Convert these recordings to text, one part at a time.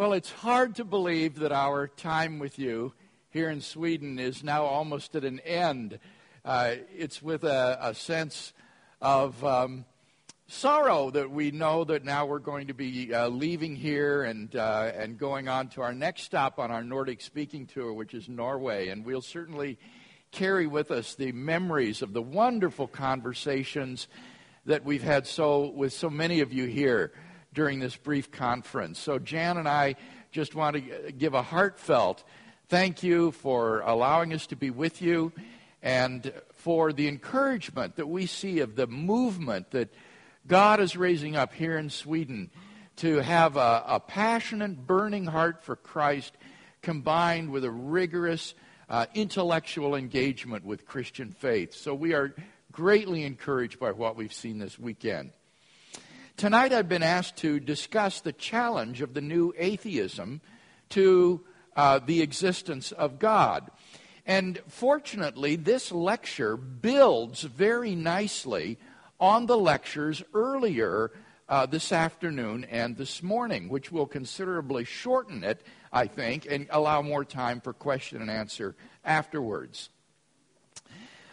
Well, it's hard to believe that our time with you here in Sweden is now almost at an end. Uh, it's with a, a sense of um, sorrow that we know that now we're going to be uh, leaving here and, uh, and going on to our next stop on our Nordic speaking tour, which is Norway. And we'll certainly carry with us the memories of the wonderful conversations that we've had so with so many of you here during this brief conference. So, Jan and I just want to give a heartfelt thank you for allowing us to be with you and for the encouragement that we see of the movement that God is raising up here in Sweden to have a, a passionate, burning heart for Christ combined with a rigorous uh, intellectual engagement with Christian faith. So we are greatly encouraged by what we've seen this weekend. Tonight I've been asked to discuss the challenge of the new atheism to uh, the existence of God. And fortunately, this lecture builds very nicely on the lectures earlier uh, this afternoon and this morning, which will considerably shorten it, I think, and allow more time for question and answer afterwards.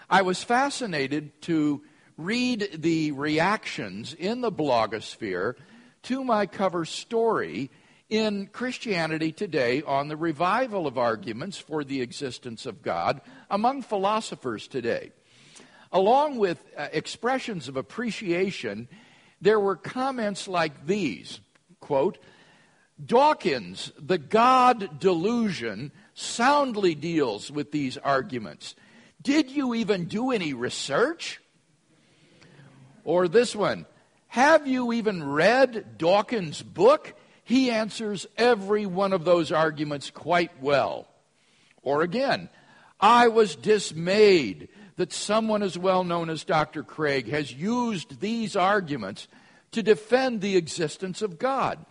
I was fascinated to read the reactions in the blogosphere to my cover story in Christianity Today on the revival of arguments for the existence of God among philosophers today. Along with uh, expressions of appreciation, there were comments like these quote, Dawkins, the God delusion, soundly deals with these arguments. Did you even do any research? Or this one Have you even read Dawkins' book? He answers every one of those arguments quite well. Or again, I was dismayed that someone as well known as Dr. Craig has used these arguments to defend the existence of God.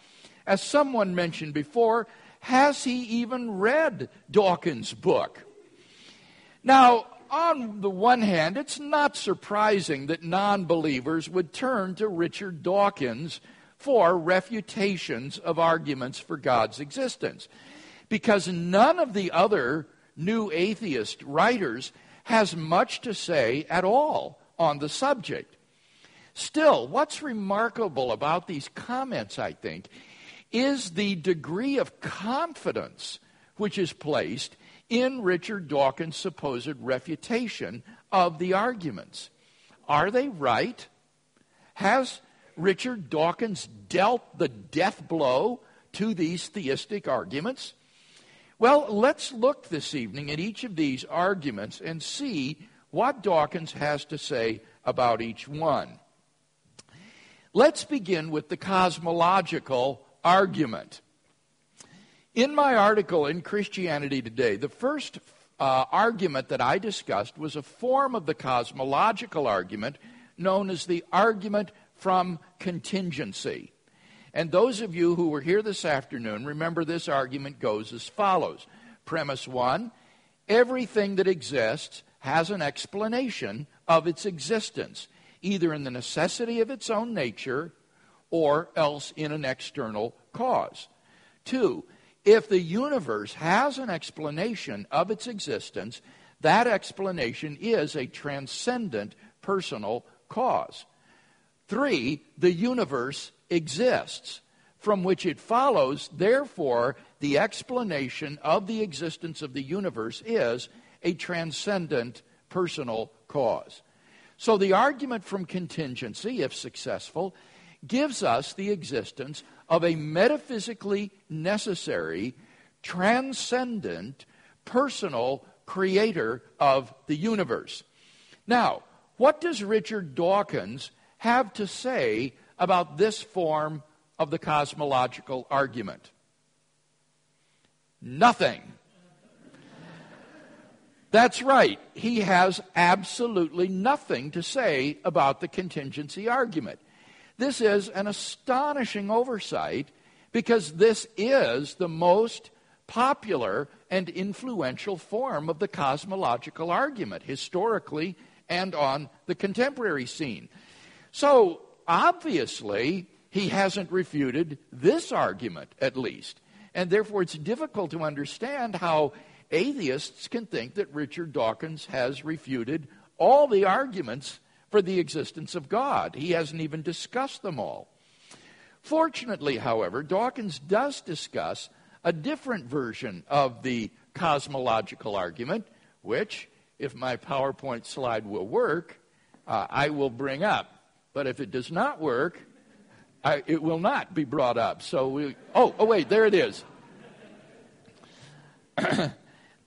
As someone mentioned before, has he even read Dawkins' book? Now, on the one hand, it's not surprising that non believers would turn to Richard Dawkins for refutations of arguments for God's existence, because none of the other new atheist writers has much to say at all on the subject. Still, what's remarkable about these comments, I think, is the degree of confidence which is placed in Richard Dawkins' supposed refutation of the arguments. Are they right? Has Richard Dawkins dealt the death blow to these theistic arguments? Well, let's look this evening at each of these arguments and see what Dawkins has to say about each one. Let's begin with the cosmological argument. In my article in Christianity Today, the first uh, argument that I discussed was a form of the cosmological argument known as the argument from contingency. And those of you who were here this afternoon remember this argument goes as follows Premise one everything that exists has an explanation of its existence, either in the necessity of its own nature or else in an external cause. Two, if the universe has an explanation of its existence, that explanation is a transcendent personal cause. Three, the universe exists, from which it follows, therefore, the explanation of the existence of the universe is a transcendent personal cause. So the argument from contingency, if successful, gives us the existence of a metaphysically necessary, transcendent, personal creator of the universe. Now, what does Richard Dawkins have to say about this form of the cosmological argument? Nothing. That's right. He has absolutely nothing to say about the contingency argument. This is an astonishing oversight because this is the most popular and influential form of the cosmological argument, historically and on the contemporary scene. So, obviously, he hasn't refuted this argument, at least. And therefore, it's difficult to understand how atheists can think that Richard Dawkins has refuted all the arguments for the existence of God. He hasn't even discussed them all. Fortunately, however, Dawkins does discuss a different version of the cosmological argument, which, if my PowerPoint slide will work, uh, I will bring up. But if it does not work, I, it will not be brought up. So we, oh, oh wait, there it is.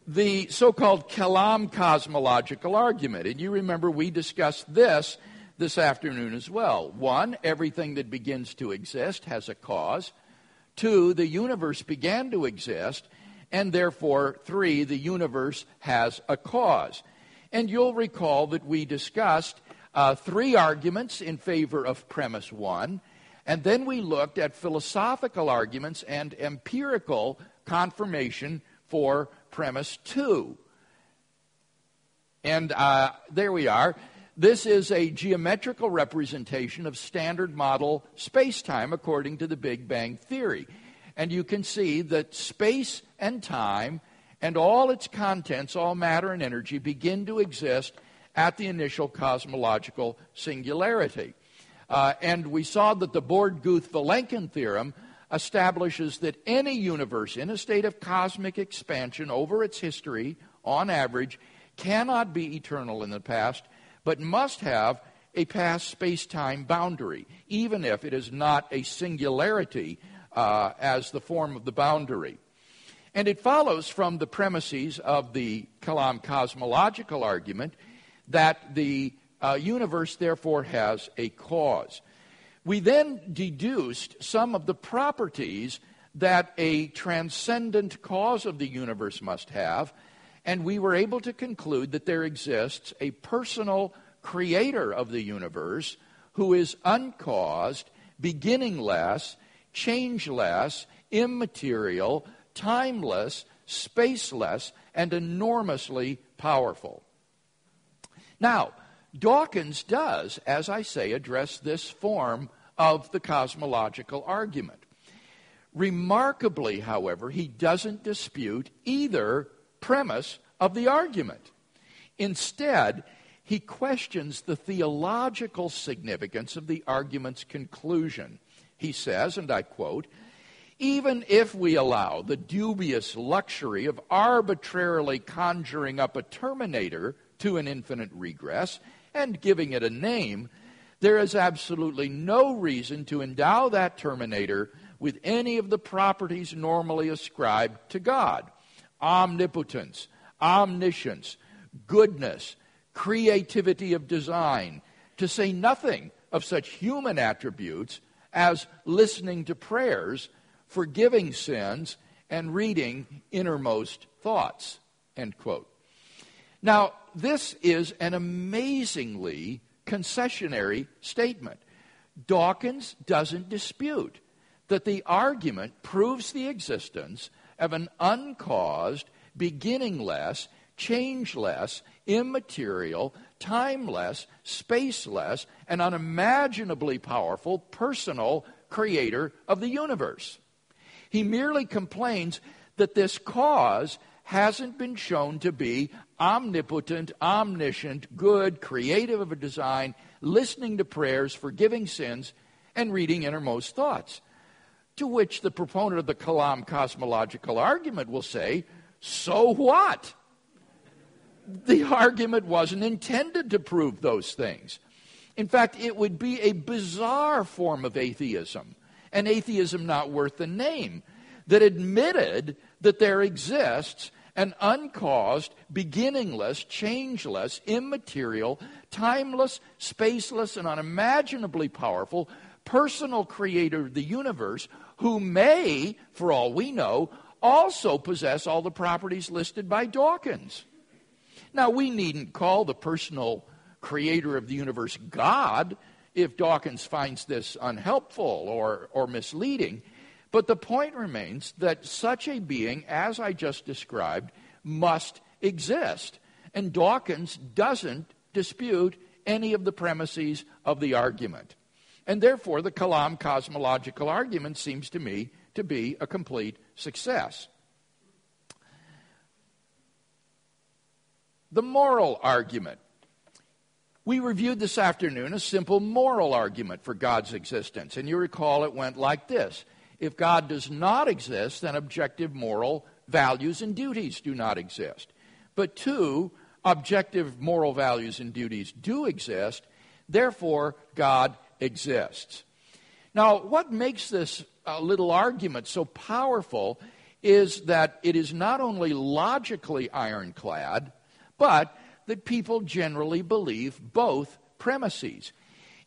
the so-called Kalam cosmological argument, and you remember we discussed this this afternoon as well. One, everything that begins to exist has a cause. Two, the universe began to exist, and therefore, three, the universe has a cause. And you'll recall that we discussed uh, three arguments in favor of premise one, and then we looked at philosophical arguments and empirical confirmation for premise two. And uh, there we are. This is a geometrical representation of standard model space-time according to the Big Bang Theory. And you can see that space and time and all its contents, all matter and energy, begin to exist at the initial cosmological singularity. Uh, and we saw that the Borde-Guth-Vilenkin theorem establishes that any universe in a state of cosmic expansion over its history, on average, cannot be eternal in the past but must have a past space time boundary, even if it is not a singularity uh, as the form of the boundary. And it follows from the premises of the Kalam cosmological argument that the uh, universe therefore has a cause. We then deduced some of the properties that a transcendent cause of the universe must have and we were able to conclude that there exists a personal creator of the universe who is uncaused, beginningless, changeless, immaterial, timeless, spaceless, and enormously powerful. Now, Dawkins does, as I say, address this form of the cosmological argument. Remarkably, however, he doesn't dispute either premise of the argument. Instead, he questions the theological significance of the argument's conclusion. He says, and I quote, even if we allow the dubious luxury of arbitrarily conjuring up a terminator to an infinite regress and giving it a name, there is absolutely no reason to endow that terminator with any of the properties normally ascribed to God omnipotence, omniscience, goodness, creativity of design, to say nothing of such human attributes as listening to prayers, forgiving sins, and reading innermost thoughts. End quote. Now, this is an amazingly concessionary statement. Dawkins doesn't dispute that the argument proves the existence of an uncaused, beginningless, changeless, immaterial, timeless, spaceless, and unimaginably powerful personal creator of the universe. He merely complains that this cause hasn't been shown to be omnipotent, omniscient, good, creative of a design, listening to prayers, forgiving sins, and reading innermost thoughts. To which the proponent of the Kalam cosmological argument will say, so what? The argument wasn't intended to prove those things. In fact, it would be a bizarre form of atheism, an atheism not worth the name, that admitted that there exists an uncaused, beginningless, changeless, immaterial, timeless, spaceless, and unimaginably powerful personal creator of the universe who may, for all we know, also possess all the properties listed by Dawkins. Now, we needn't call the personal creator of the universe God if Dawkins finds this unhelpful or, or misleading. But the point remains that such a being, as I just described, must exist. And Dawkins doesn't dispute any of the premises of the argument. And therefore, the Kalam cosmological argument seems to me to be a complete success. The moral argument. We reviewed this afternoon a simple moral argument for God's existence, and you recall it went like this If God does not exist, then objective moral values and duties do not exist. But two, objective moral values and duties do exist, therefore, God exists. Now, what makes this uh, little argument so powerful is that it is not only logically ironclad, but that people generally believe both premises.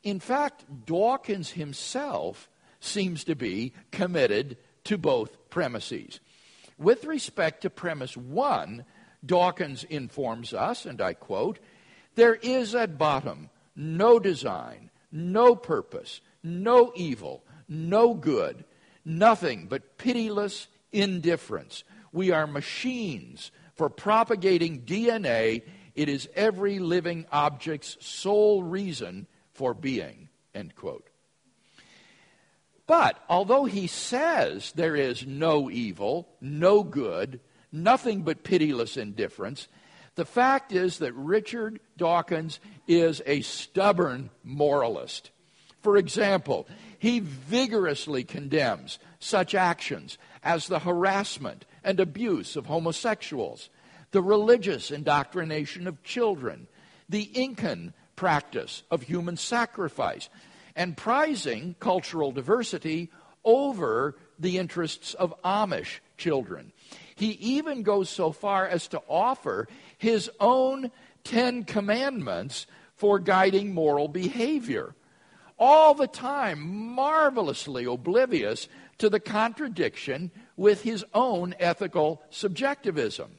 In fact, Dawkins himself seems to be committed to both premises. With respect to premise one, Dawkins informs us, and I quote, there is at bottom no design, no purpose, no evil, no good, nothing but pitiless indifference. We are machines for propagating DNA. It is every living object's sole reason for being. End quote. But although he says there is no evil, no good, nothing but pitiless indifference, the fact is that Richard Dawkins is a stubborn moralist. For example, he vigorously condemns such actions as the harassment and abuse of homosexuals, the religious indoctrination of children, the Incan practice of human sacrifice, and prizing cultural diversity over the interests of Amish children. He even goes so far as to offer his own Ten Commandments for guiding moral behavior all the time marvelously oblivious to the contradiction with his own ethical subjectivism.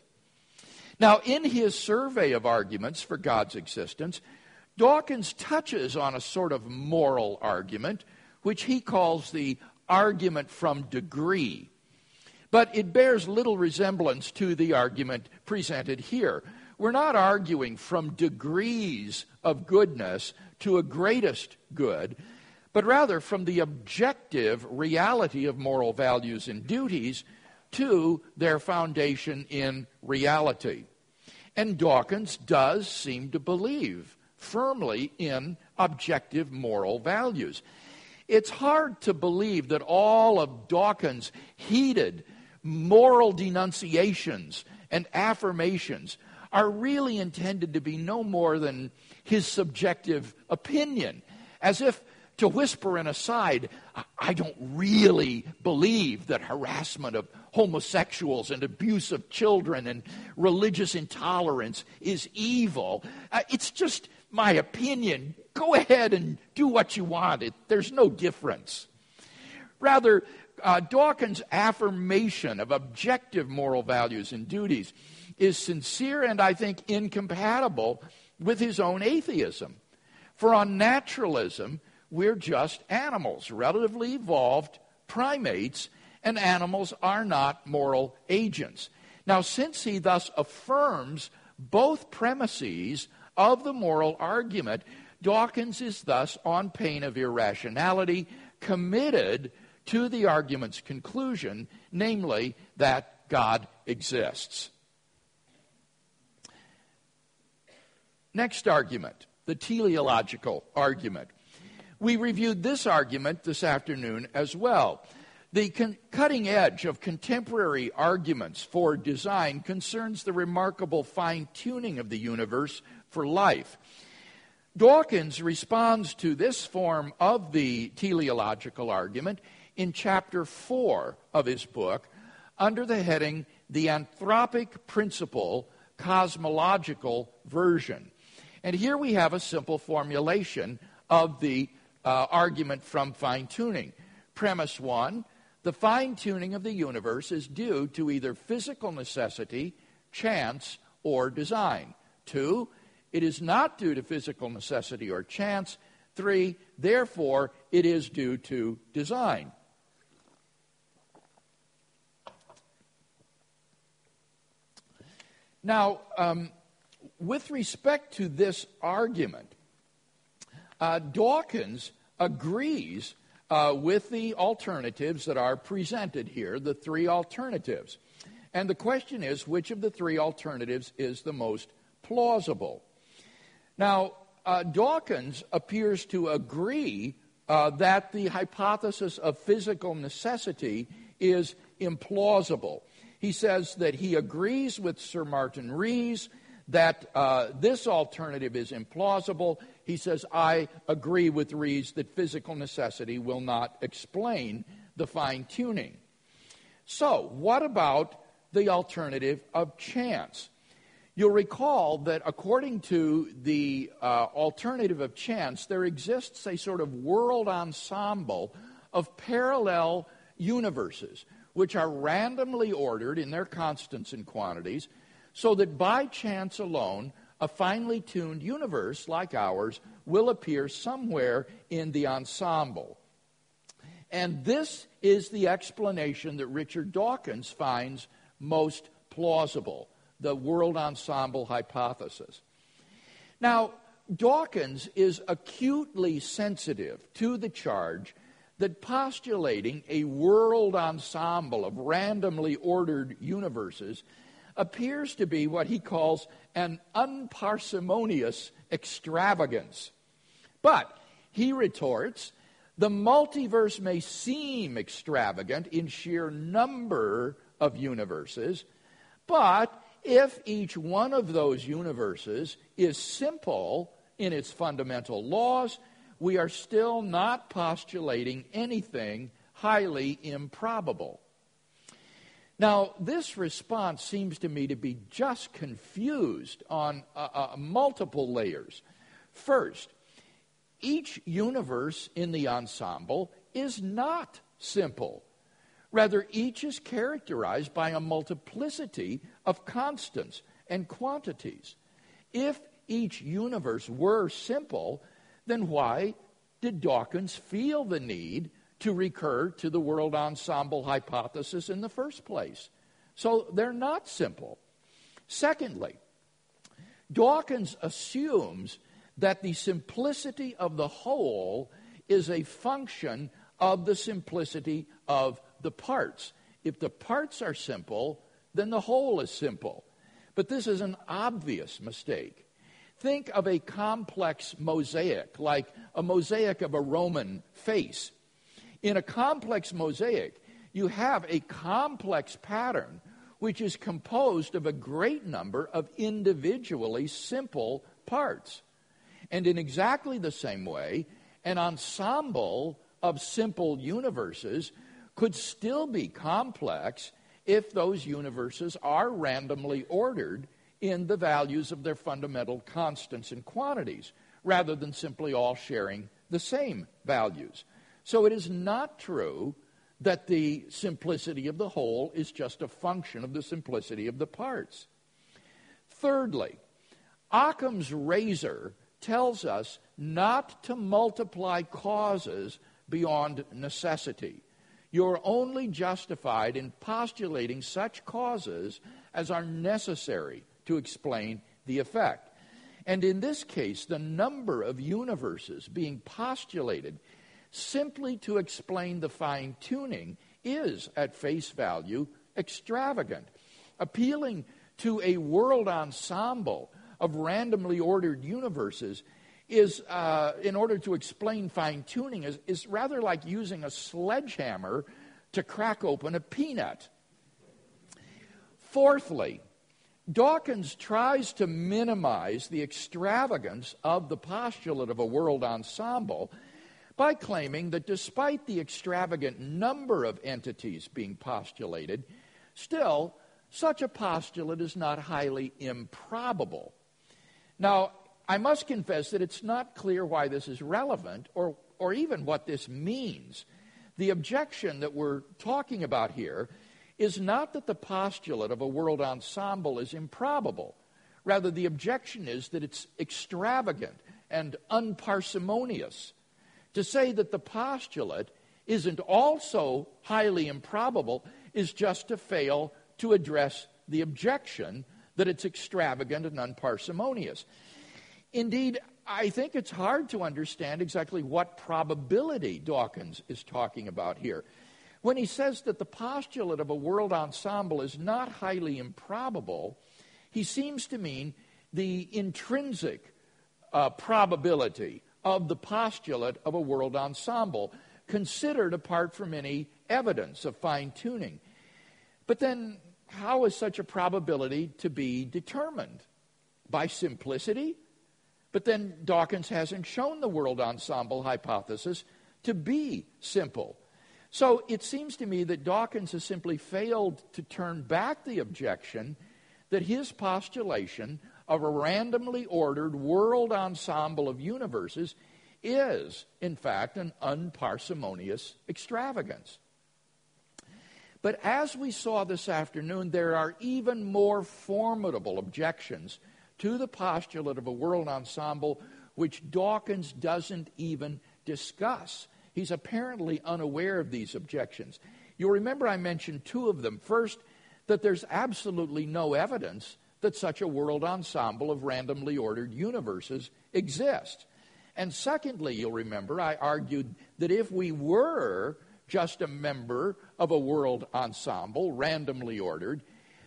Now, in his survey of arguments for God's existence, Dawkins touches on a sort of moral argument, which he calls the argument from degree. But it bears little resemblance to the argument presented here. We're not arguing from degrees of goodness to a greatest good, but rather from the objective reality of moral values and duties to their foundation in reality. And Dawkins does seem to believe firmly in objective moral values. It's hard to believe that all of Dawkins' heated moral denunciations and affirmations are really intended to be no more than his subjective opinion, as if to whisper an aside, I don't really believe that harassment of homosexuals and abuse of children and religious intolerance is evil. Uh, it's just my opinion. Go ahead and do what you want. It, there's no difference. Rather, uh, Dawkins' affirmation of objective moral values and duties is sincere and I think incompatible with his own atheism. For on naturalism, we're just animals, relatively evolved primates, and animals are not moral agents. Now, since he thus affirms both premises of the moral argument, Dawkins is thus, on pain of irrationality, committed to the argument's conclusion, namely that God exists. Next argument, the teleological argument. We reviewed this argument this afternoon as well. The con- cutting edge of contemporary arguments for design concerns the remarkable fine tuning of the universe for life. Dawkins responds to this form of the teleological argument in chapter 4 of his book under the heading The Anthropic Principle Cosmological Version. And here we have a simple formulation of the uh, argument from fine tuning. Premise one the fine tuning of the universe is due to either physical necessity, chance, or design. Two, it is not due to physical necessity or chance. Three, therefore, it is due to design. Now, um, with respect to this argument, uh, Dawkins agrees uh, with the alternatives that are presented here, the three alternatives. And the question is which of the three alternatives is the most plausible? Now, uh, Dawkins appears to agree uh, that the hypothesis of physical necessity is implausible. He says that he agrees with Sir Martin Rees that uh, this alternative is implausible. He says, I agree with Rees that physical necessity will not explain the fine tuning. So, what about the alternative of chance? You'll recall that according to the uh, alternative of chance, there exists a sort of world ensemble of parallel universes, which are randomly ordered in their constants and quantities, so that by chance alone, a finely tuned universe like ours will appear somewhere in the ensemble. And this is the explanation that Richard Dawkins finds most plausible the world ensemble hypothesis. Now, Dawkins is acutely sensitive to the charge that postulating a world ensemble of randomly ordered universes appears to be what he calls an unparsimonious extravagance. But, he retorts, the multiverse may seem extravagant in sheer number of universes, but if each one of those universes is simple in its fundamental laws, we are still not postulating anything highly improbable. Now, this response seems to me to be just confused on uh, uh, multiple layers. First, each universe in the ensemble is not simple. Rather, each is characterized by a multiplicity of constants and quantities. If each universe were simple, then why did Dawkins feel the need to recur to the world ensemble hypothesis in the first place? So they're not simple. Secondly, Dawkins assumes that the simplicity of the whole is a function of the simplicity of the parts. If the parts are simple, then the whole is simple. But this is an obvious mistake. Think of a complex mosaic, like a mosaic of a Roman face. In a complex mosaic, you have a complex pattern which is composed of a great number of individually simple parts. And in exactly the same way, an ensemble of simple universes could still be complex if those universes are randomly ordered in the values of their fundamental constants and quantities, rather than simply all sharing the same values. So it is not true that the simplicity of the whole is just a function of the simplicity of the parts. Thirdly, Occam's razor tells us not to multiply causes beyond necessity. You're only justified in postulating such causes as are necessary to explain the effect. And in this case, the number of universes being postulated simply to explain the fine tuning is, at face value, extravagant. Appealing to a world ensemble of randomly ordered universes is, uh, in order to explain fine tuning, is, is rather like using a sledgehammer to crack open a peanut. Fourthly, Dawkins tries to minimize the extravagance of the postulate of a world ensemble by claiming that despite the extravagant number of entities being postulated, still, such a postulate is not highly improbable. Now, I must confess that it's not clear why this is relevant or, or even what this means. The objection that we're talking about here is not that the postulate of a world ensemble is improbable. Rather, the objection is that it's extravagant and unparsimonious. To say that the postulate isn't also highly improbable is just to fail to address the objection that it's extravagant and unparsimonious. Indeed, I think it's hard to understand exactly what probability Dawkins is talking about here. When he says that the postulate of a world ensemble is not highly improbable, he seems to mean the intrinsic uh, probability of the postulate of a world ensemble, considered apart from any evidence of fine tuning. But then, how is such a probability to be determined? By simplicity? But then Dawkins hasn't shown the world ensemble hypothesis to be simple. So it seems to me that Dawkins has simply failed to turn back the objection that his postulation of a randomly ordered world ensemble of universes is, in fact, an unparsimonious extravagance. But as we saw this afternoon, there are even more formidable objections to the postulate of a world ensemble, which Dawkins doesn't even discuss. He's apparently unaware of these objections. You'll remember I mentioned two of them. First, that there's absolutely no evidence that such a world ensemble of randomly ordered universes exists. And secondly, you'll remember I argued that if we were just a member of a world ensemble, randomly ordered,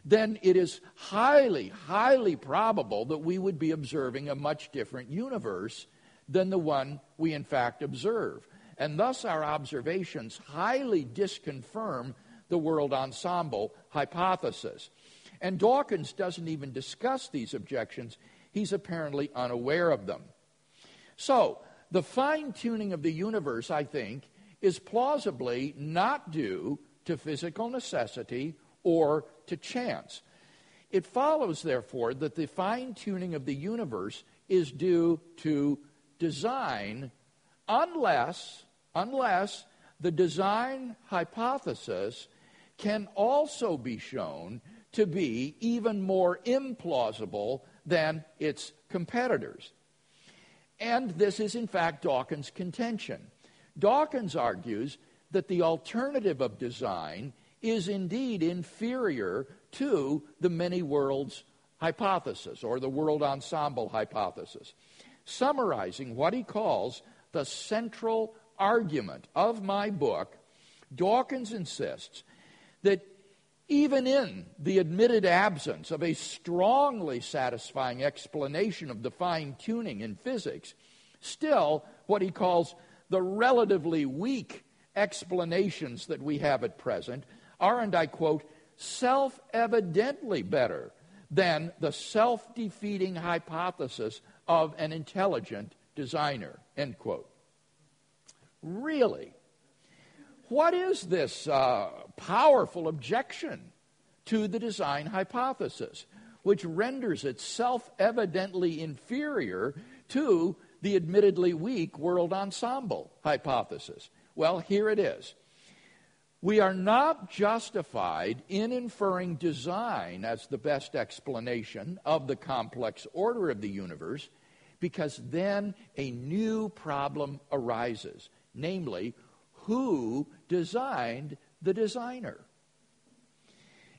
then it is highly, highly probable that we would be observing a much different universe than the one we in fact observe. And thus, our observations highly disconfirm the world ensemble hypothesis. And Dawkins doesn't even discuss these objections, he's apparently unaware of them. So, the fine tuning of the universe, I think, is plausibly not due to physical necessity or to chance. It follows, therefore, that the fine tuning of the universe is due to design unless, unless the design hypothesis can also be shown to be even more implausible than its competitors. And this is, in fact, Dawkins' contention. Dawkins argues that the alternative of design is indeed inferior to the many worlds hypothesis or the world ensemble hypothesis, summarizing what he calls the central argument of my book. Dawkins insists that even in the admitted absence of a strongly satisfying explanation of the fine tuning in physics, still what he calls the relatively weak explanations that we have at present are, and I quote, self evidently better than the self defeating hypothesis of an intelligent designer, end quote. Really? What is this uh, powerful objection to the design hypothesis, which renders it self evidently inferior to the admittedly weak world ensemble hypothesis? Well, here it is. We are not justified in inferring design as the best explanation of the complex order of the universe because then a new problem arises, namely, who designed the designer.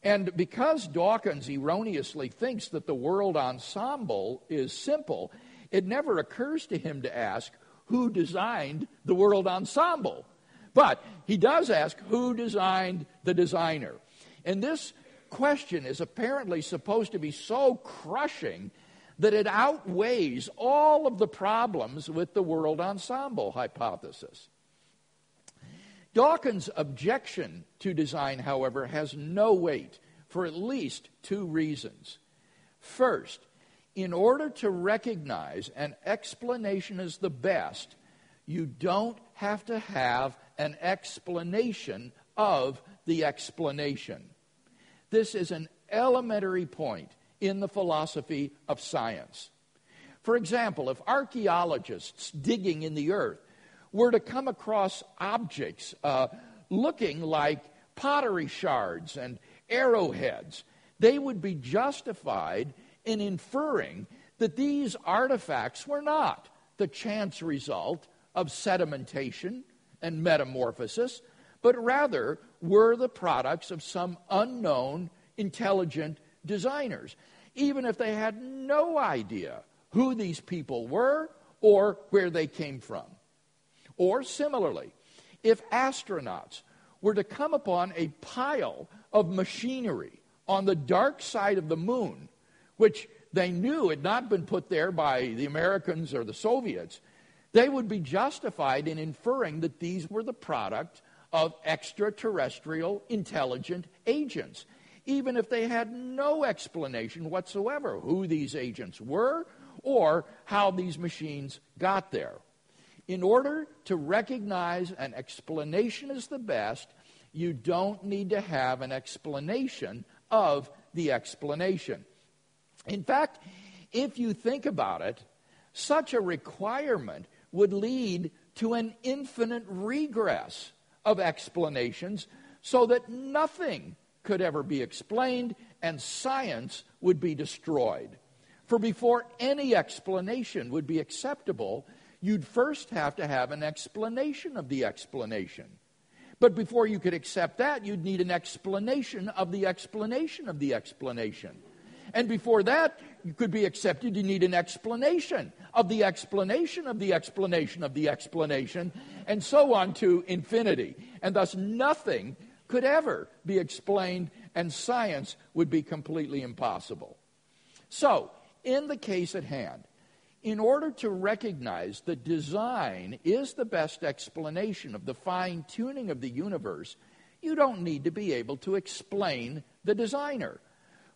And because Dawkins erroneously thinks that the world ensemble is simple, it never occurs to him to ask who designed the world ensemble. But he does ask who designed the designer. And this question is apparently supposed to be so crushing that it outweighs all of the problems with the world ensemble hypothesis. Dawkins' objection to design, however, has no weight for at least two reasons. First, in order to recognize an explanation as the best, you don't have to have an explanation of the explanation. This is an elementary point in the philosophy of science. For example, if archaeologists digging in the earth were to come across objects uh, looking like pottery shards and arrowheads, they would be justified in inferring that these artifacts were not the chance result of sedimentation and metamorphosis, but rather were the products of some unknown, intelligent designers, even if they had no idea who these people were or where they came from. Or similarly, if astronauts were to come upon a pile of machinery on the dark side of the moon, which they knew had not been put there by the Americans or the Soviets, they would be justified in inferring that these were the product of extraterrestrial intelligent agents, even if they had no explanation whatsoever who these agents were or how these machines got there. In order to recognize an explanation as the best, you don't need to have an explanation of the explanation. In fact, if you think about it, such a requirement would lead to an infinite regress of explanations so that nothing could ever be explained and science would be destroyed. For before any explanation would be acceptable, you'd first have to have an explanation of the explanation. But before you could accept that, you'd need an explanation of the explanation of the explanation. And before that you could be accepted, you need an explanation of the explanation of the explanation of the explanation, and so on to infinity. And thus, nothing could ever be explained, and science would be completely impossible. So, in the case at hand, in order to recognize that design is the best explanation of the fine tuning of the universe, you don't need to be able to explain the designer.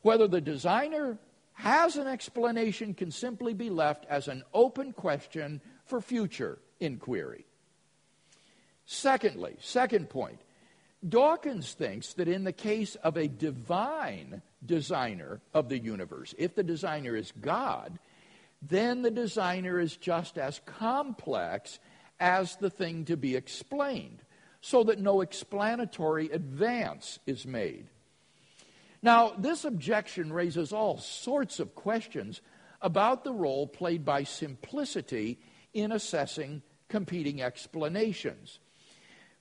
Whether the designer has an explanation can simply be left as an open question for future inquiry. Secondly, second point, Dawkins thinks that in the case of a divine designer of the universe, if the designer is God, then the designer is just as complex as the thing to be explained, so that no explanatory advance is made. Now, this objection raises all sorts of questions about the role played by simplicity in assessing competing explanations.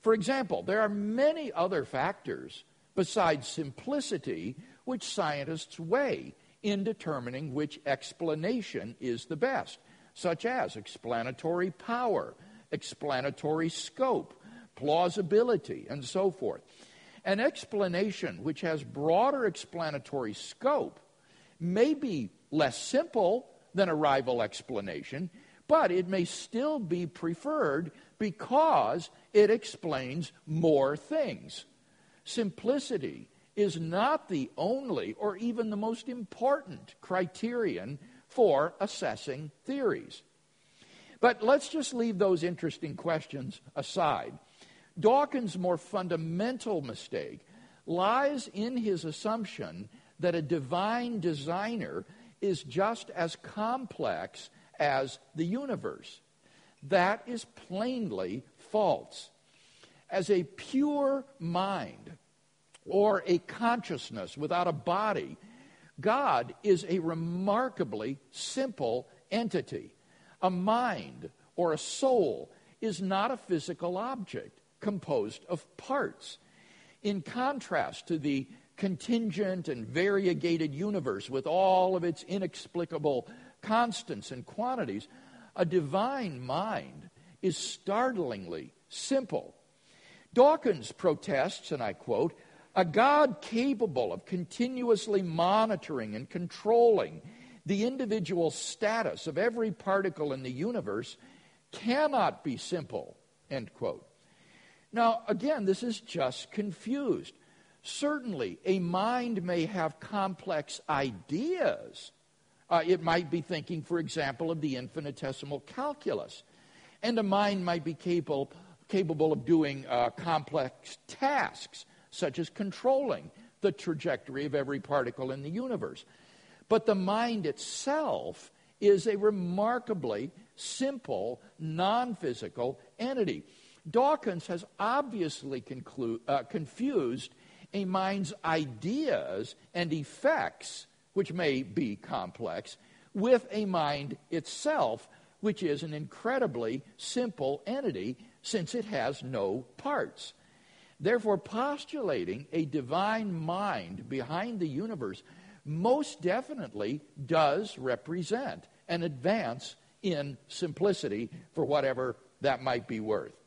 For example, there are many other factors besides simplicity which scientists weigh in determining which explanation is the best, such as explanatory power, explanatory scope, plausibility, and so forth. An explanation which has broader explanatory scope may be less simple than a rival explanation, but it may still be preferred because it explains more things. Simplicity is not the only or even the most important criterion for assessing theories. But let's just leave those interesting questions aside. Dawkins' more fundamental mistake lies in his assumption that a divine designer is just as complex as the universe. That is plainly false. As a pure mind or a consciousness without a body, God is a remarkably simple entity. A mind or a soul is not a physical object composed of parts. In contrast to the contingent and variegated universe with all of its inexplicable constants and quantities, a divine mind is startlingly simple. Dawkins protests, and I quote, a God capable of continuously monitoring and controlling the individual status of every particle in the universe cannot be simple, end quote. Now, again, this is just confused. Certainly, a mind may have complex ideas. Uh, it might be thinking, for example, of the infinitesimal calculus. And a mind might be capable, capable of doing uh, complex tasks, such as controlling the trajectory of every particle in the universe. But the mind itself is a remarkably simple, non physical entity. Dawkins has obviously conclu- uh, confused a mind's ideas and effects, which may be complex, with a mind itself, which is an incredibly simple entity since it has no parts. Therefore, postulating a divine mind behind the universe most definitely does represent an advance in simplicity for whatever that might be worth.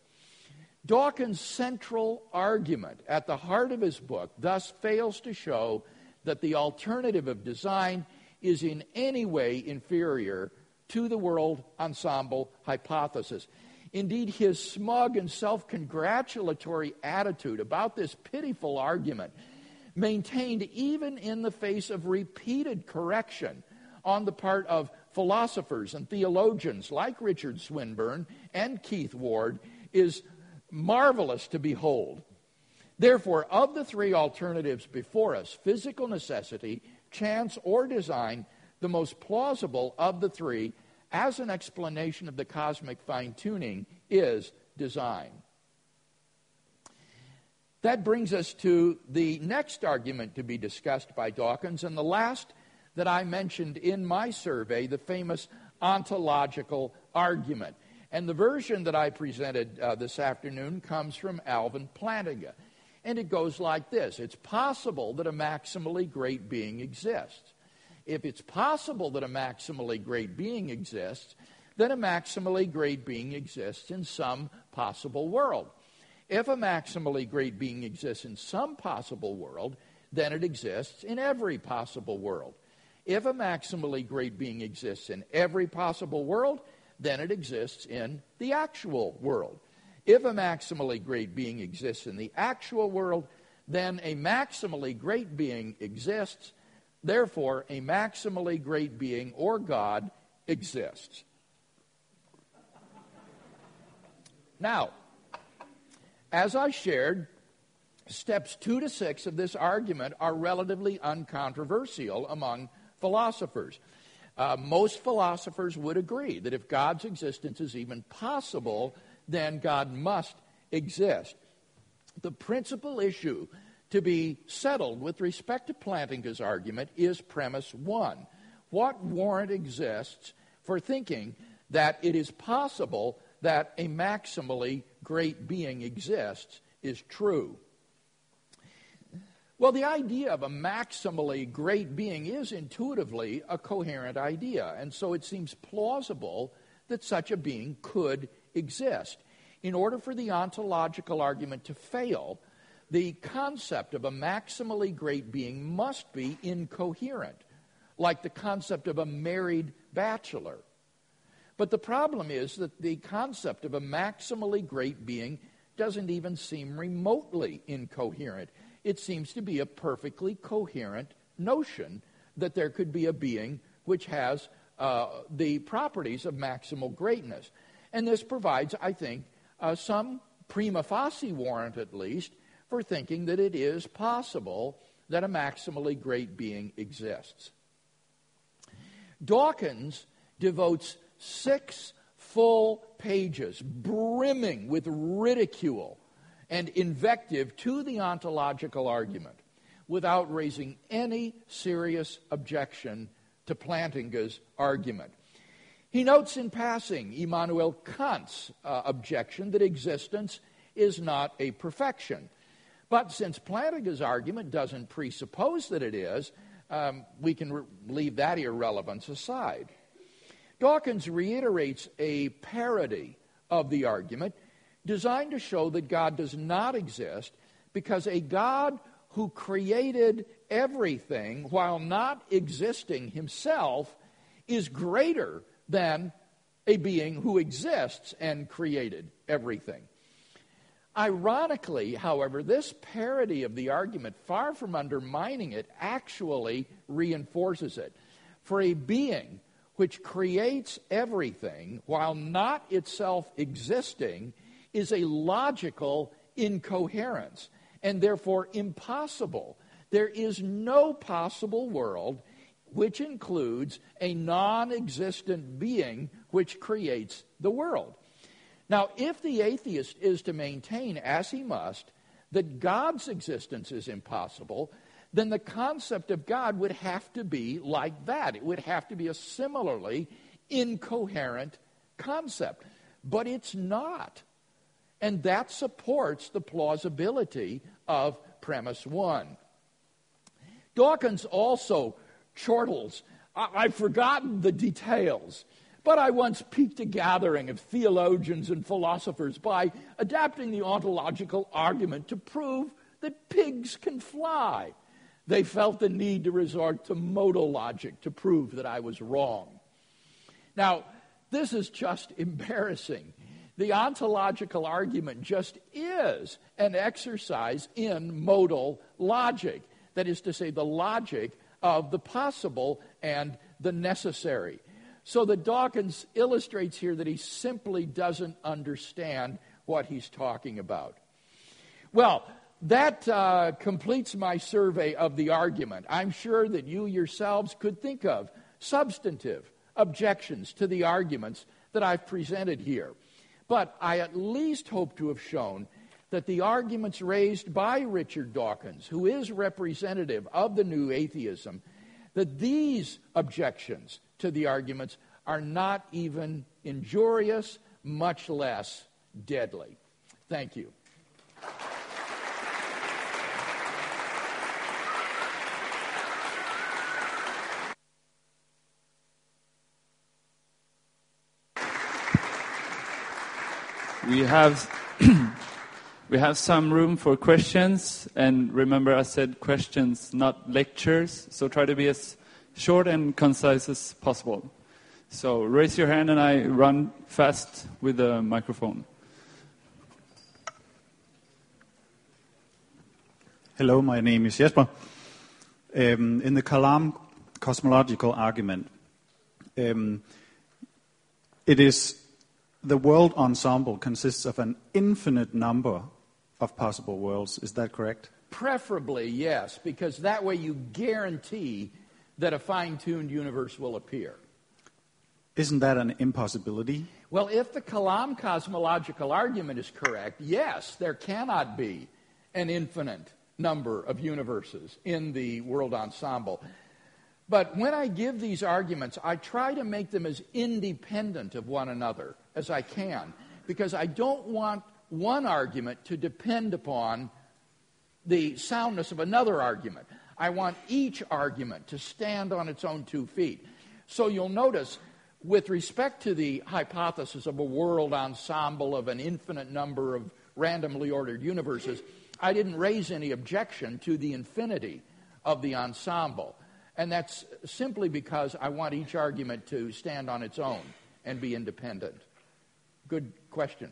Dawkins' central argument at the heart of his book thus fails to show that the alternative of design is in any way inferior to the world ensemble hypothesis. Indeed, his smug and self congratulatory attitude about this pitiful argument, maintained even in the face of repeated correction on the part of philosophers and theologians like Richard Swinburne and Keith Ward, is marvelous to behold. Therefore, of the three alternatives before us, physical necessity, chance, or design, the most plausible of the three as an explanation of the cosmic fine tuning is design. That brings us to the next argument to be discussed by Dawkins, and the last that I mentioned in my survey, the famous ontological argument. And the version that I presented uh, this afternoon comes from Alvin Plantinga. And it goes like this It's possible that a maximally great being exists. If it's possible that a maximally great being exists, then a maximally great being exists in some possible world. If a maximally great being exists in some possible world, then it exists in every possible world. If a maximally great being exists in every possible world, then it exists in the actual world. If a maximally great being exists in the actual world, then a maximally great being exists. Therefore, a maximally great being or God exists. Now, as I shared, steps two to six of this argument are relatively uncontroversial among philosophers. Uh, most philosophers would agree that if God's existence is even possible, then God must exist. The principal issue to be settled with respect to Plantinga's argument is premise one. What warrant exists for thinking that it is possible that a maximally great being exists is true? Well, the idea of a maximally great being is intuitively a coherent idea, and so it seems plausible that such a being could exist. In order for the ontological argument to fail, the concept of a maximally great being must be incoherent, like the concept of a married bachelor. But the problem is that the concept of a maximally great being doesn't even seem remotely incoherent. It seems to be a perfectly coherent notion that there could be a being which has uh, the properties of maximal greatness. And this provides, I think, uh, some prima facie warrant, at least, for thinking that it is possible that a maximally great being exists. Dawkins devotes six full pages brimming with ridicule and invective to the ontological argument without raising any serious objection to Plantinga's argument. He notes in passing Immanuel Kant's uh, objection that existence is not a perfection. But since Plantinga's argument doesn't presuppose that it is, um, we can re- leave that irrelevance aside. Dawkins reiterates a parody of the argument designed to show that God does not exist because a God who created everything while not existing himself is greater than a being who exists and created everything. Ironically, however, this parody of the argument, far from undermining it, actually reinforces it. For a being which creates everything while not itself existing is a logical incoherence and therefore impossible. There is no possible world which includes a non existent being which creates the world. Now, if the atheist is to maintain, as he must, that God's existence is impossible, then the concept of God would have to be like that. It would have to be a similarly incoherent concept. But it's not. And that supports the plausibility of premise one. Dawkins also chortles. I- have forgotten the details, But I once piqued a gathering of theologians and philosophers by adapting the ontological argument to prove that pigs can fly. They felt the need to resort to modal logic to prove that I was wrong. Now, this is just embarrassing. The ontological argument just is an exercise in modal logic. That is to say, the logic of the possible and the necessary. So that Dawkins illustrates here that he simply doesn't understand what he's talking about. Well, that uh, completes my survey of the argument. I'm sure that you yourselves could think of substantive objections to the arguments that I've presented here. But I at least hope to have shown that the arguments raised by Richard Dawkins, who is representative of the new atheism, that these objections to the arguments are not even injurious, much less deadly. Thank you. We have we have some room for questions, and remember, I said questions, not lectures. So try to be as short and concise as possible. So raise your hand, and I run fast with the microphone. Hello, my name is Jesper. Um, in the Kalam cosmological argument, um, it is the world ensemble consists of an infinite number of possible worlds. Is that correct? Preferably, yes, because that way you guarantee that a fine tuned universe will appear. Isn't that an impossibility? Well, if the Kalam cosmological argument is correct, yes, there cannot be an infinite number of universes in the world ensemble. But when I give these arguments, I try to make them as independent of one another as I can because I don't want one argument to depend upon the soundness of another argument. I want each argument to stand on its own two feet. So you'll notice, with respect to the hypothesis of a world ensemble of an infinite number of randomly ordered universes, I didn't raise any objection to the infinity of the ensemble. And that's simply because I want each argument to stand on its own and be independent. Good question.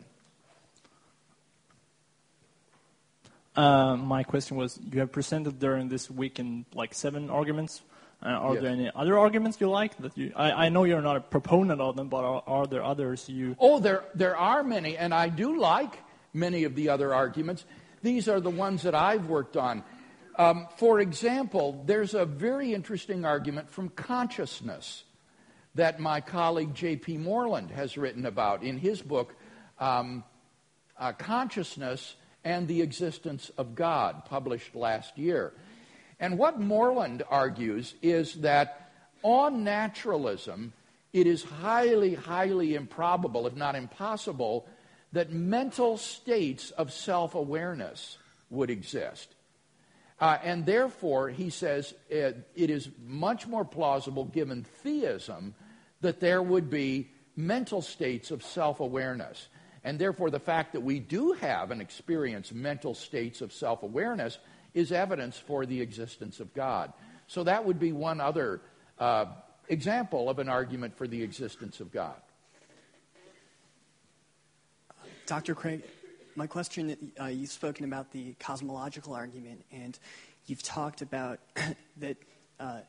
Uh, my question was you have presented during this week in like seven arguments. Uh, are yes. there any other arguments you like that you? I, I, know you're not a proponent of them, but are, are, there others you? Oh, there there are many, and I do like many of the other arguments. These are the ones that I've worked on. Um, for example, there's a very interesting argument from consciousness that my colleague J.P. Moreland has written about in his book, um, uh, Consciousness and the Existence of God, published last year. And what Moreland argues is that on naturalism, it is highly, highly improbable, if not impossible, that mental states of self awareness would exist. Uh, and therefore, he says it, it is much more plausible, given theism, that there would be mental states of self awareness. And therefore, the fact that we do have and experience mental states of self awareness is evidence for the existence of God. So, that would be one other uh, example of an argument for the existence of God. Dr. Craig, my question uh, you've spoken about the cosmological argument, and you've talked about that uh,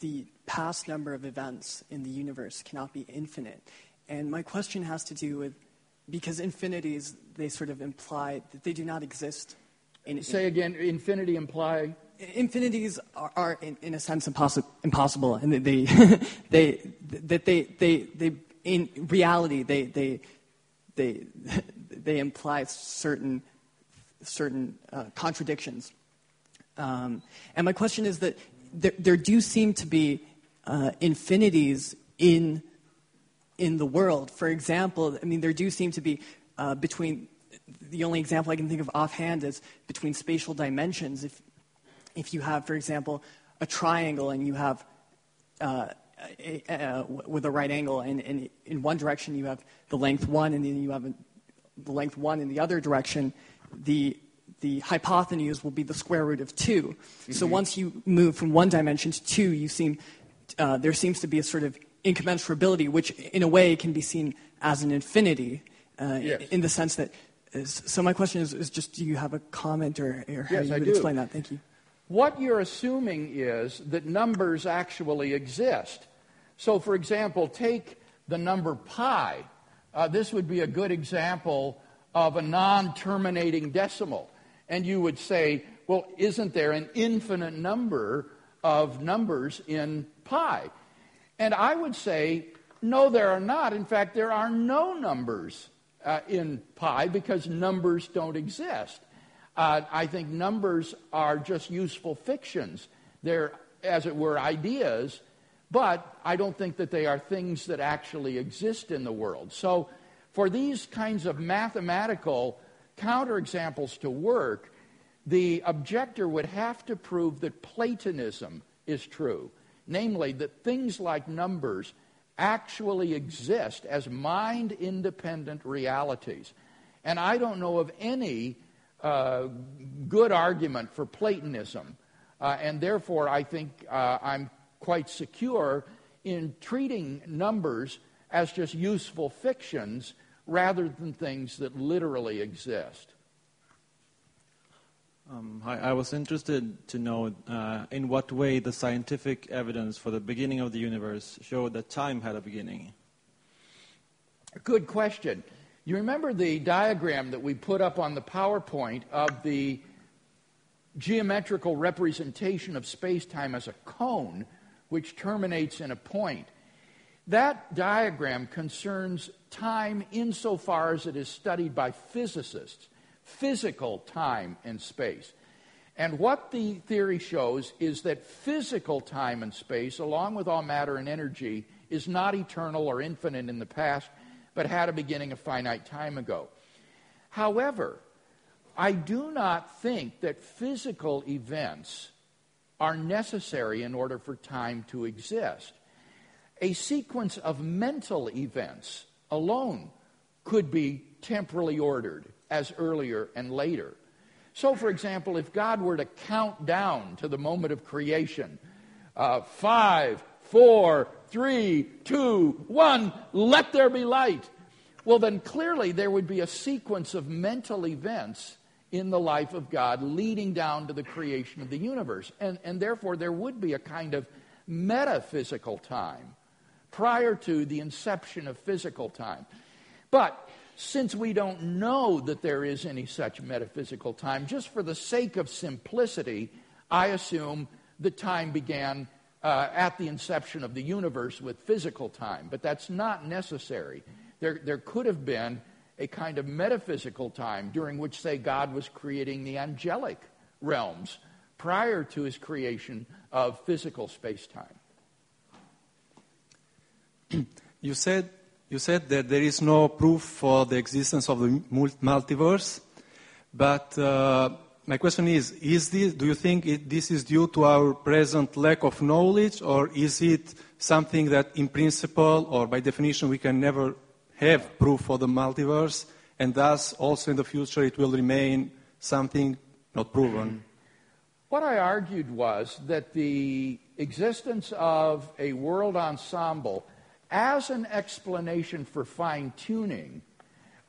the past number of events in the universe cannot be infinite. And my question has to do with because infinities, they sort of imply that they do not exist. In, Say again, infinity imply? Infinities are, are in, in, a sense, impossi- impossible, and they, they, that they, they, they, in reality, they, they, they, they imply certain, certain uh, contradictions. Um, and my question is that there, there do seem to be uh, infinities in, in the world. For example, I mean, there do seem to be uh, between, the only example I can think of offhand is between spatial dimensions. If, if you have, for example, a triangle and you have uh, uh, uh, with a right angle, and, and, in one direction you have the length one, and then you have the length one in the other direction, the the hypotenuse will be the square root of 2 mm-hmm. So once you move from one dimension to two, you seem uh, there seems to be a sort of incommensurability, which in a way can be seen as an infinity, uh, yes. in the sense that. Is, so my question is, is, just, do you have a comment or, or how yes, you would explain that? Thank you. What you're assuming is that numbers actually exist. So, for example, take the number pi. Uh, this would be a good example of a non terminating decimal. And you would say, well, isn't there an infinite number of numbers in pi? And I would say, no, there are not. In fact, there are no numbers uh, in pi because numbers don't exist. Uh, I think numbers are just useful fictions. They're, as it were, ideas, but I don't think that they are things that actually exist in the world. So, for these kinds of mathematical counterexamples to work, the objector would have to prove that Platonism is true, namely, that things like numbers actually exist as mind independent realities. And I don't know of any uh, good argument for Platonism. Uh, and therefore, I think uh, I'm quite secure in treating numbers as just useful fictions rather than things that literally exist. Um, I, I, was interested to know uh, in what way the scientific evidence for the beginning of the universe showed that time had a beginning. Good question. You remember the diagram that we put up on the PowerPoint of the geometrical representation of space time as a cone which terminates in a point. That diagram concerns time insofar as it is studied by physicists, physical time and space. And what the theory shows is that physical time and space, along with all matter and energy, is not eternal or infinite in the past, but had a beginning a finite time ago. However, I do not think that physical events are necessary in order for time to exist. A sequence of mental events alone could be temporally ordered as earlier and later. So, for example, if God were to count down to the moment of creation, uh, five, four, three, two, one, let there be light. Well, then clearly there would be a sequence of mental events in the life of God leading down to the creation of the universe. And, and therefore, there would be a kind of metaphysical time prior to the inception of physical time. But since we don't know that there is any such metaphysical time, just for the sake of simplicity, I assume the time began uh, at the inception of the universe with physical time, but that's not necessary. There, there could have been a kind of metaphysical time during which, say, God was creating the angelic realms prior to his creation of physical space time. You said, you said that there is no proof for the existence of the multiverse, but uh, my question is, is this, do you think it, this is due to our present lack of knowledge, or is it something that in principle or by definition we can never have proof for the multiverse, and thus also in the future it will remain something not proven? What I argued was that the existence of a world ensemble as an explanation for fine tuning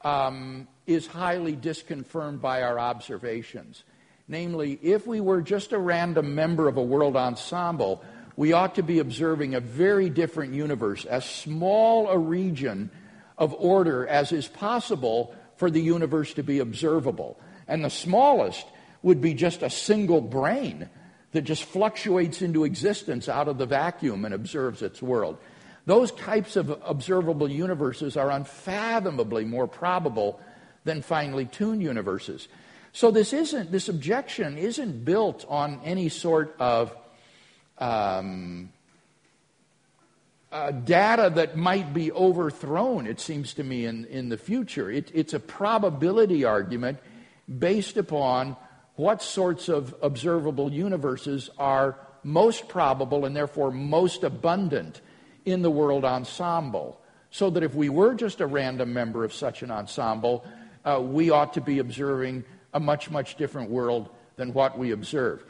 um, is highly disconfirmed by our observations. Namely, if we were just a random member of a world ensemble, we ought to be observing a very different universe, as small a region of order as is possible for the universe to be observable. And the smallest would be just a single brain that just fluctuates into existence out of the vacuum and observes its world. Those types of observable universes are unfathomably more probable than finely tuned universes. So this isn't this objection isn't built on any sort of um, uh, data that might be overthrown. It seems to me in in the future. It, it's a probability argument based upon what sorts of observable universes are most probable and therefore most abundant in the world ensemble. So that if we were just a random member of such an ensemble, uh, we ought to be observing a much, much different world than what we observe.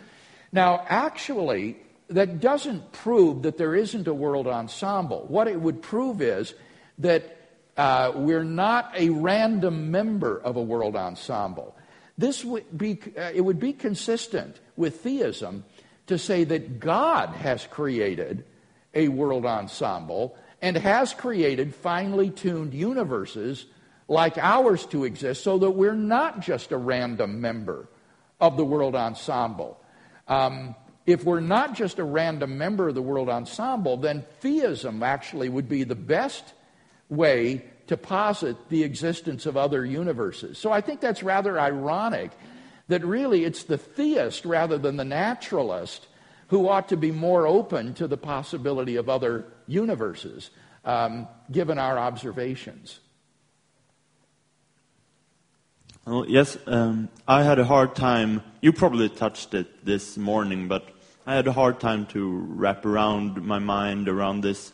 Now, actually, that doesn't prove that there isn't a world ensemble. What it would prove is that uh, we're not a random member of a world ensemble. This would be, uh, it would be consistent with theism to say that God has created a world ensemble and has created finely tuned universes like ours to exist so that we're not just a random member of the world ensemble. Um, if we're not just a random member of the world ensemble, then theism actually would be the best way to posit the existence of other universes. So I think that's rather ironic that really it's the theist rather than the naturalist who ought to be more open to the possibility of other universes, um, given our observations. Well, yes, um, I had a hard time. You probably touched it this morning, but I had a hard time to wrap around my mind around this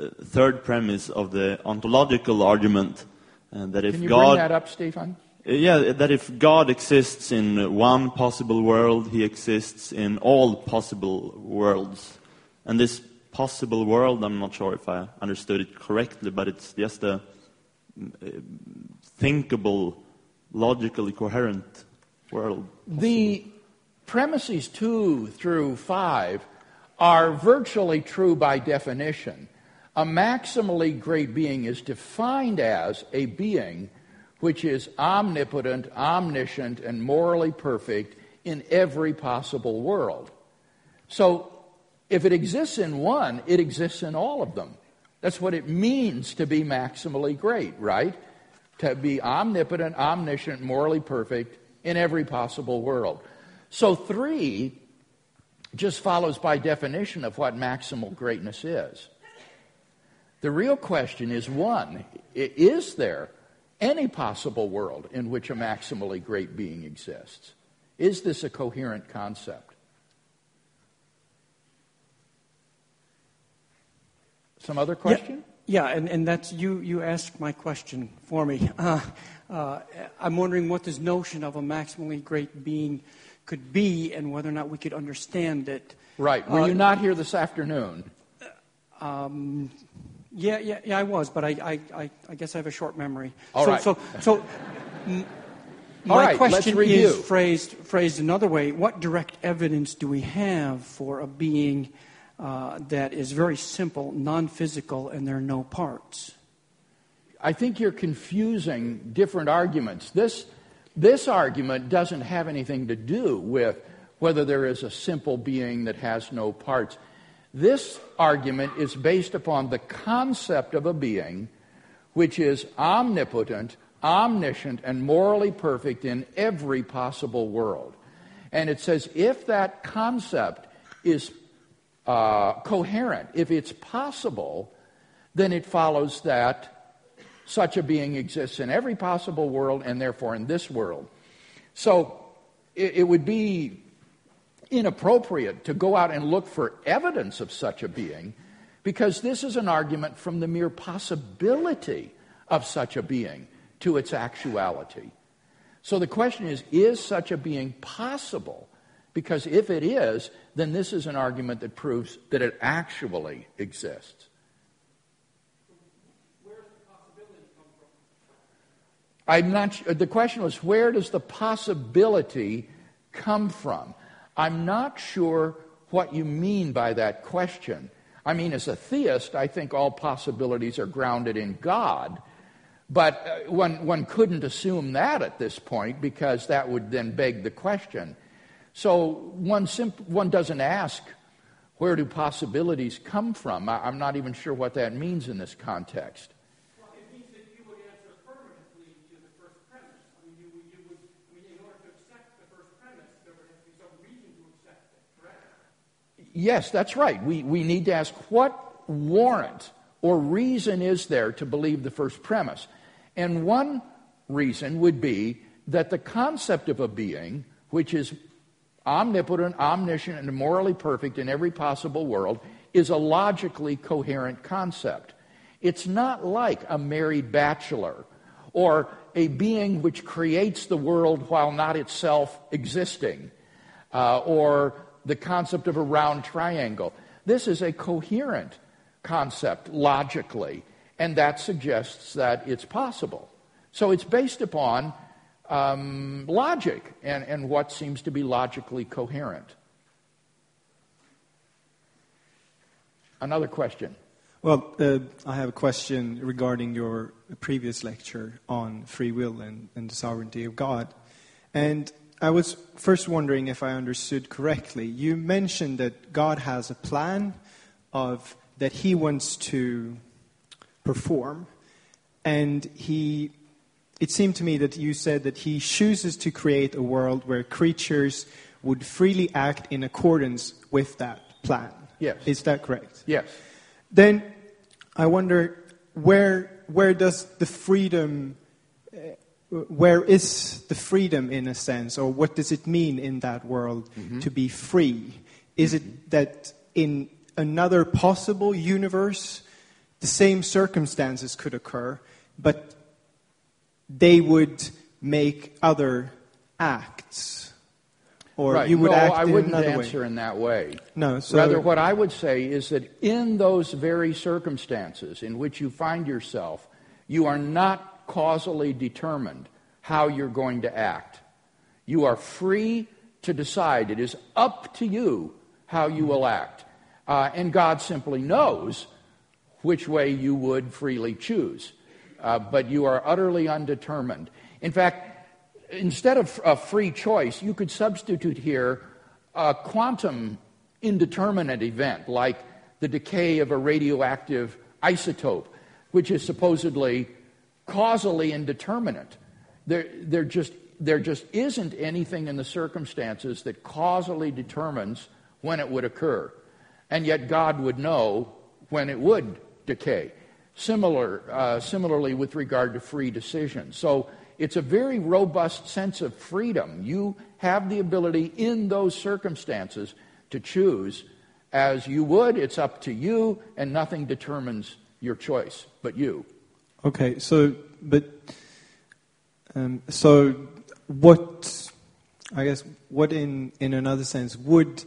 uh, third premise of the ontological argument uh, that if Can you God, bring that up, Stefan? Uh, yeah, that if God exists in one possible world, He exists in all possible worlds, and this possible world, I'm not sure if I understood it correctly, but it's just a uh, thinkable logically coherent world. The premises two through five are virtually true by definition. A maximally great being is defined as a being which is omnipotent, omniscient, and morally perfect in every possible world. So, if it exists in one, it exists in all of them. That's what it means to be maximally great, right? To be omnipotent, omniscient, morally perfect in every possible world. So, three just follows by definition of what maximal greatness is. The real question is one is there any possible world in which a maximally great being exists? Is this a coherent concept? Some other question? Yeah. Yeah, and, and that's you, you asked my question for me. Uh, uh, I'm wondering what this notion of a maximally great being could be and whether or not we could understand it. Right. Were uh, you not here this afternoon? Um, yeah, yeah, yeah, I was, but I, I, I, I, guess I have a short memory. All so, right. so, so m- my right, question is phrased, phrased another way. What direct evidence do we have for a being uh, that is very simple, non physical, and there are no parts. I think you're confusing different arguments. This, this argument doesn't have anything to do with whether there is a simple being that has no parts. This argument is based upon the concept of a being which is omnipotent, omniscient, and morally perfect in every possible world. And it says if that concept is uh, coherent. If it's possible, then it follows that such a being exists in every possible world and therefore in this world. So it, it would be inappropriate to go out and look for evidence of such a being because this is an argument from the mere possibility of such a being to its actuality. So the question is is such a being possible? Because if it is, then this is an argument that proves that it actually exists. Where does the possibility come from? I'm not. The question was, where does the possibility come from? I'm not sure what you mean by that question. I mean, as a theist, I think all possibilities are grounded in God. But uh, one, one couldn't assume that at this point because that would then beg the question so one, simp- one doesn't ask, where do possibilities come from? I- am not even sure what that means in this context. Well, it means that you would answer affirmatively to the first premise. I mean, you, you would, I mean, in order to accept the first premise, there would have to be some reason to accept it, correct? Yes, that's right. We, we need to ask what warrant or reason is there to believe the first premise? And one reason would be that the concept of a being, which is omnipotent, omniscient, and morally perfect in every possible world, is a logically coherent concept. It's not like a married bachelor or a being which creates the world while not itself existing, uh, or the concept of a round triangle. This is a coherent concept logically, and that suggests that it's possible. So it's based upon um, logic and, and what seems to be logically coherent. Another question. Well, uh, I have a question regarding your previous lecture on free will and, and, the sovereignty of God. And I was first wondering if I understood correctly. You mentioned that God has a plan of that he wants to perform, and he it seemed to me that you said that he chooses to create a world where creatures would freely act in accordance with that plan. Yes. Is that correct? Yes. Then I wonder where where does the freedom uh, where is the freedom in a sense or what does it mean in that world mm-hmm. to be free? Is mm-hmm. it that in another possible universe the same circumstances could occur but they would make other acts. Or right. you would no, act I in wouldn't another answer way. in that way. No, so Rather, what I would say is that in those very circumstances in which you find yourself, you are not causally determined how you're going to act. You are free to decide. It is up to you how you will act. Uh, and God simply knows which way you would freely choose uh, but you are utterly undetermined. In fact, instead of a free choice, you could substitute here a quantum indeterminate event like the decay of a radioactive isotope, which is supposedly causally indeterminate. There, there, just, there just isn't anything in the circumstances that causally determines when it would occur. And yet God would know when it would decay. Similar, uh, similarly, with regard to free decision. So it's a very robust sense of freedom. You have the ability in those circumstances to choose as you would. It's up to you, and nothing determines your choice but you. Okay, so, but, um, so what, I guess, what in, in another sense would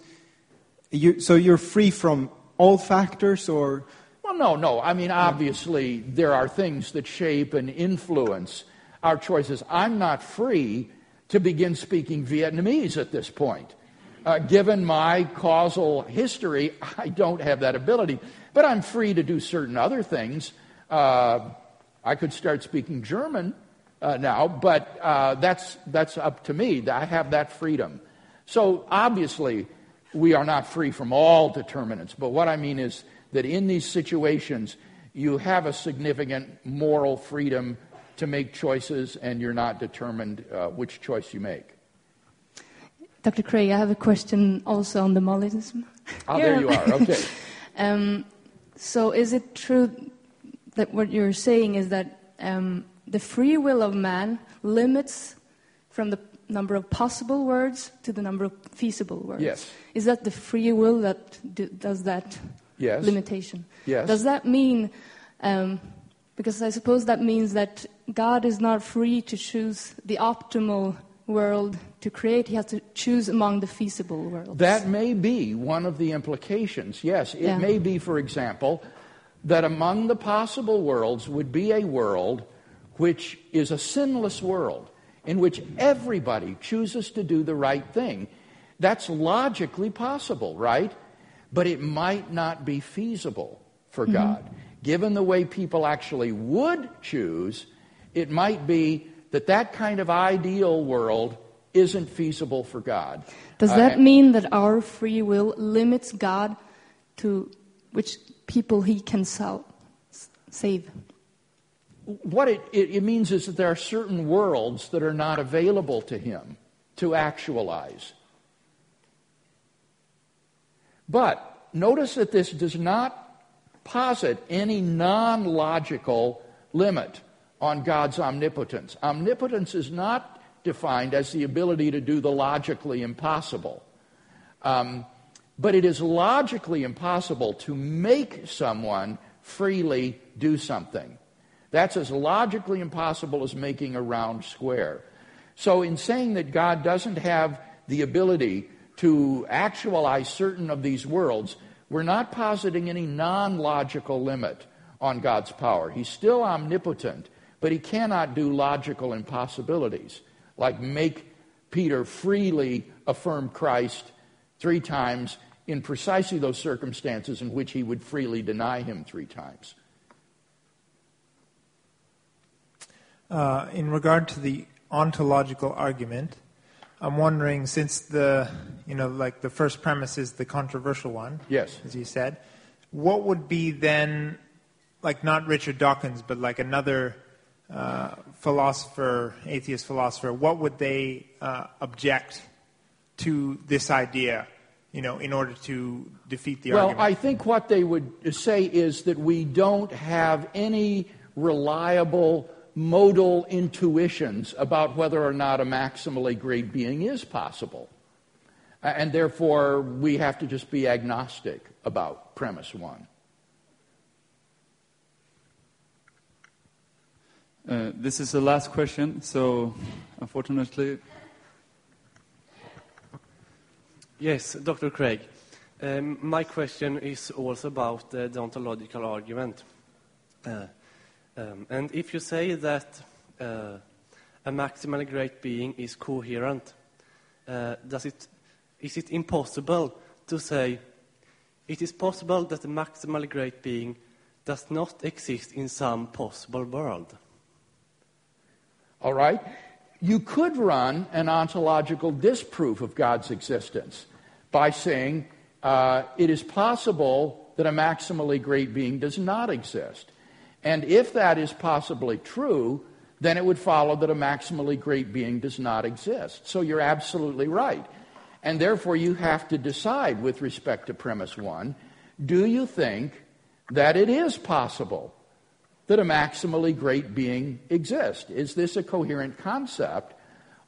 you, so you're free from all factors or well, no, no. I mean, obviously, there are things that shape and influence our choices. I'm not free to begin speaking Vietnamese at this point. Uh, given my causal history, I don't have that ability. But I'm free to do certain other things. Uh, I could start speaking German uh, now, but uh, that's, that's up to me. I have that freedom. So obviously, we are not free from all determinants. But what I mean is, that in these situations, you have a significant moral freedom to make choices and you're not determined uh, which choice you make. Dr. Craig, I have a question also on the Molinism. Oh, there you are. Okay. um, so, is it true that what you're saying is that um, the free will of man limits from the number of possible words to the number of feasible words? Yes. Is that the free will that do, does that yes. limitation. Yes. Does that mean, um, because I suppose that means that God is not free to choose the optimal world to create, he has to choose among the feasible worlds. That may be one of the implications, yes. It Yeah. may be, for example, that among the possible worlds would be a world which is a sinless world, in which everybody chooses to do the right thing. That's logically possible, right? But it might not be feasible for Mm-hmm. God. Given the way people actually would choose, it might be that that kind of ideal world isn't feasible for God. Does Uh, that and- mean that our free will limits God to which people he can sell, save? what it, it, it means is that there are certain worlds that are not available to him to actualize. But notice that this does not posit any non logical limit on God's omnipotence. Omnipotence is not defined as the ability to do the logically impossible. Um, but it is logically impossible to make someone freely do something. That's as logically impossible as making a round square. So, in saying that God doesn't have the ability to actualize certain of these worlds, we're not positing any non logical limit on God's power. He's still omnipotent, but he cannot do logical impossibilities, like make Peter freely affirm Christ three times in precisely those circumstances in which he would freely deny him three times. Uh, in regard to the ontological argument, I'm wondering since the you know like the first premise is the controversial one, yes, as you said, what would be then like not Richard Dawkins, but like another uh, philosopher, atheist philosopher, what would they uh, object to this idea? You know, in order to defeat the well, argument. Well, I think what they would say is that we don't have any reliable modal intuitions about whether or not a maximally great being is possible. And therefore, we have to just be agnostic about premise one. Uh, this is the last question, so unfortunately. Yes, Dr. Craig. Um, my question is also about the ontological argument. Uh, um, and if you say that uh, a maximally great being is coherent, uh, does it, is it impossible to say it is possible that a maximally great being does not exist in some possible world? All right? You could run an ontological disproof of God's existence by saying uh, it is possible that a maximally great being does not exist. And if that is possibly true, then it would follow that a maximally great being does not exist. So you're absolutely right. And therefore, you have to decide with respect to premise one do you think that it is possible that a maximally great being exists? Is this a coherent concept?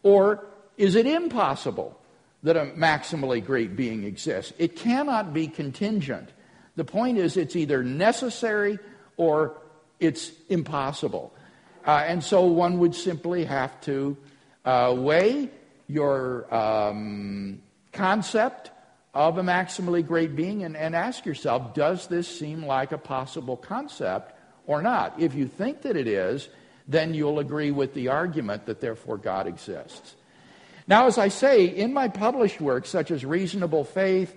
Or is it impossible that a maximally great being exists? It cannot be contingent. The point is, it's either necessary or it's impossible. Uh, and so one would simply have to uh, weigh your um, concept of a maximally great being and, and ask yourself does this seem like a possible concept or not? If you think that it is, then you'll agree with the argument that therefore God exists. Now, as I say, in my published works, such as Reasonable Faith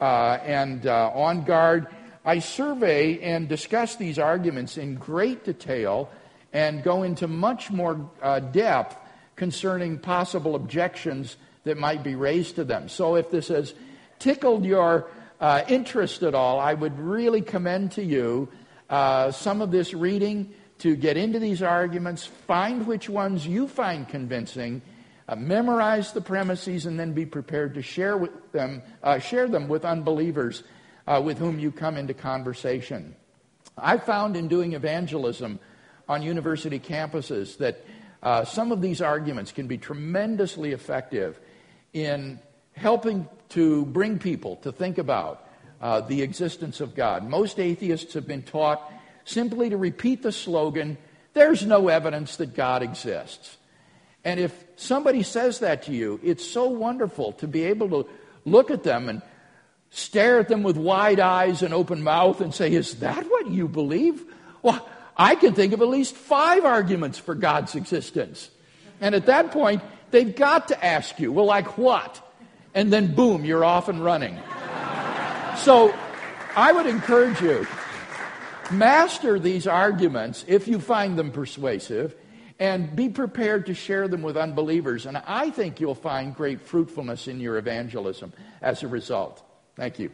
uh, and uh, On Guard, I survey and discuss these arguments in great detail and go into much more uh, depth concerning possible objections that might be raised to them. So if this has tickled your uh, interest at all, I would really commend to you uh, some of this reading to get into these arguments, find which ones you find convincing, uh, memorize the premises, and then be prepared to share with them, uh, share them with unbelievers uh, with whom you come into conversation. I found in doing evangelism on university campuses that uh, some of these arguments can be tremendously effective in helping to bring people to think about uh, the existence of God. Most atheists have been taught simply to repeat the slogan, there's no evidence that God exists. And if somebody says that to you, it's so wonderful to be able to look at them and stare at them with wide eyes and open mouth and say, Is that what you believe? Well, I can think of at least five arguments for God's existence. And at that point, they've got to ask you, Well, like what? And then boom, you're off and running. so I would encourage you master these arguments if you find them persuasive and be prepared to share them with unbelievers. And I think you'll find great fruitfulness in your evangelism as a result. Thank you.